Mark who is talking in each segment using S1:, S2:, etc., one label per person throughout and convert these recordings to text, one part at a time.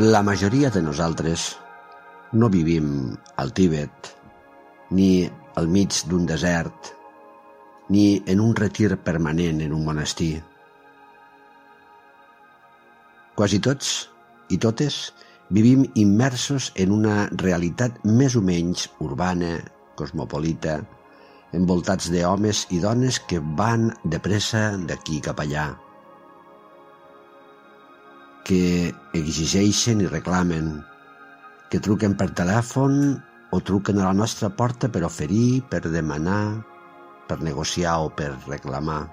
S1: La majoria de nosaltres no vivim al Tíbet, ni al mig d'un desert, ni en un retir permanent en un monestir. Quasi tots i totes vivim immersos en una realitat més o menys urbana, cosmopolita, envoltats d'homes i dones que van de pressa d'aquí cap allà, que exigeixen i reclamen, que truquen per telèfon o truquen a la nostra porta per oferir, per demanar, per negociar o per reclamar.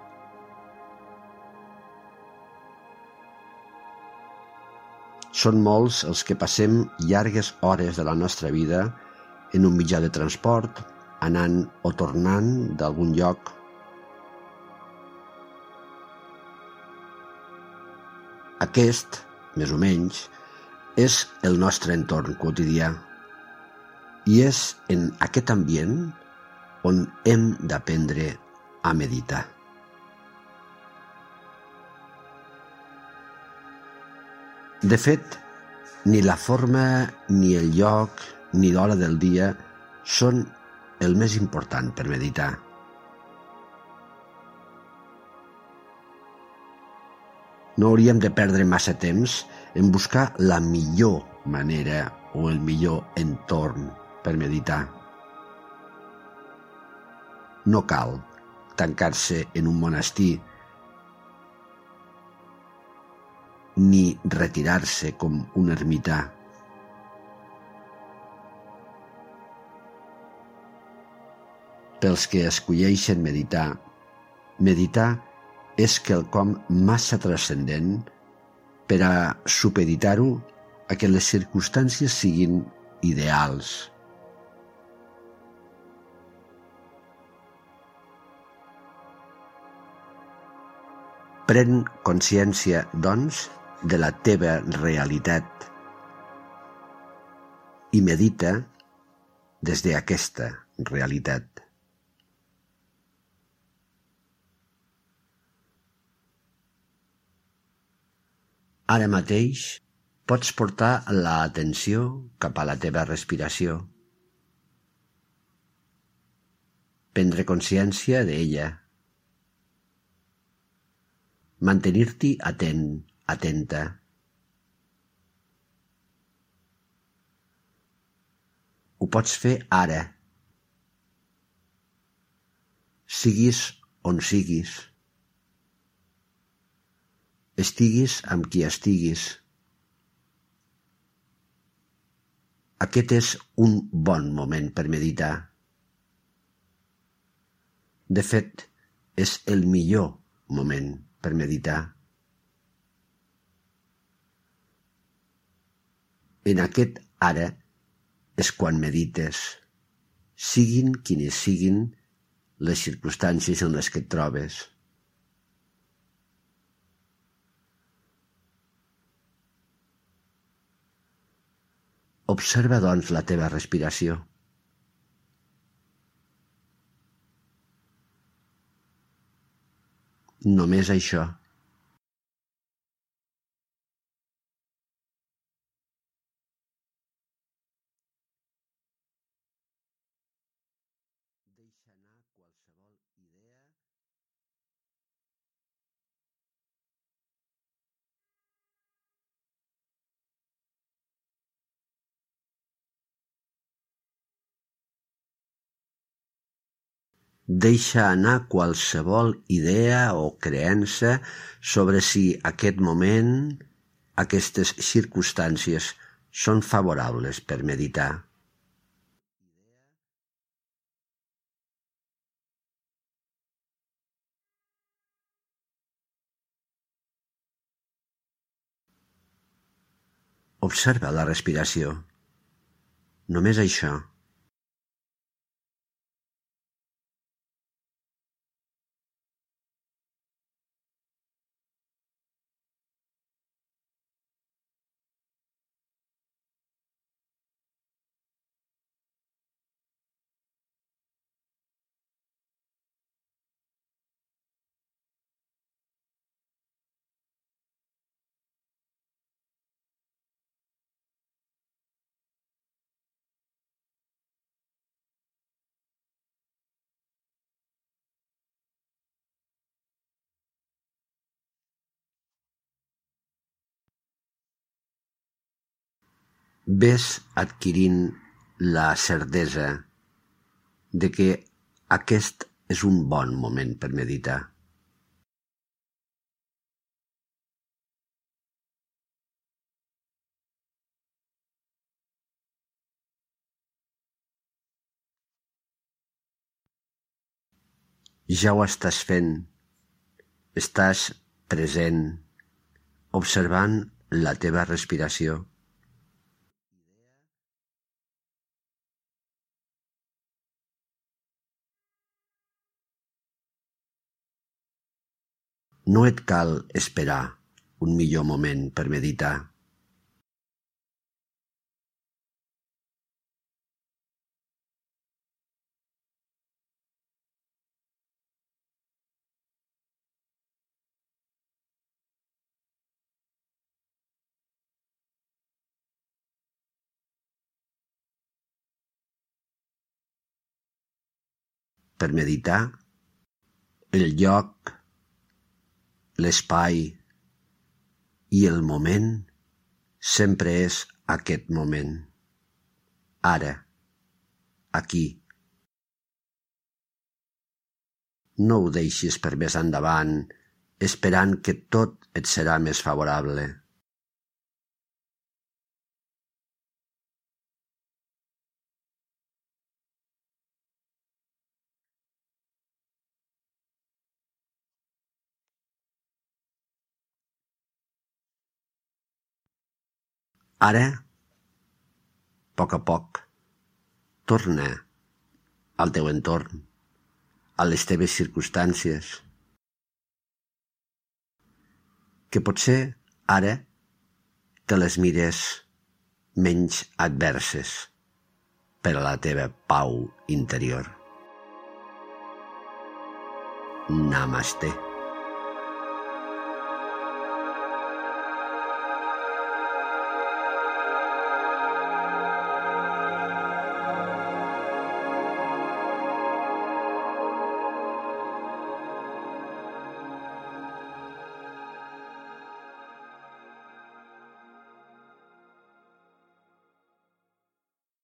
S1: Són molts els que passem llargues hores de la nostra vida en un mitjà de transport, anant o tornant d'algun lloc. Aquest, més o menys, és el nostre entorn quotidià. I és en aquest ambient on hem d'aprendre a meditar. De fet, ni la forma, ni el lloc, ni l'hora del dia són el més important per meditar. No hauríem de perdre massa temps en buscar la millor manera o el millor entorn per meditar. No cal tancar-se en un monestir ni retirar-se com un ermità. Pels que escolleixen meditar, meditar és quelcom massa transcendent per a supeditar-ho a que les circumstàncies siguin ideals. Pren consciència, doncs, de la teva realitat i medita des d'aquesta realitat. Ara mateix pots portar l'atenció cap a la teva respiració. Prendre consciència d'ella. Mantenir-t'hi atent, atenta. Ho pots fer ara. Siguis on siguis. Estiguis amb qui estiguis. Aquest és un bon moment per meditar. De fet, és el millor moment per meditar. En aquest ara és quan medites, siguin quines siguin les circumstàncies en les que et trobes. Observa, doncs, la teva respiració. Només això. Deixa anar qualsevol idea Deixa anar qualsevol idea o creença sobre si aquest moment, aquestes circumstàncies són favorables per meditar. Observa la respiració. Només això. Ves adquirint la certesa de que aquest és un bon moment per meditar. Ja ho estàs fent. Estàs present, observant la teva respiració. No et cal esperar un millor moment per meditar. Per meditar, el lloc l'espai i el moment sempre és aquest moment. Ara, aquí. No ho deixis per més endavant, esperant que tot et serà més favorable. Ara, a poc a poc, torna al teu entorn, a les teves circumstàncies, que potser ara te les mires menys adverses per a la teva pau interior. Namaste.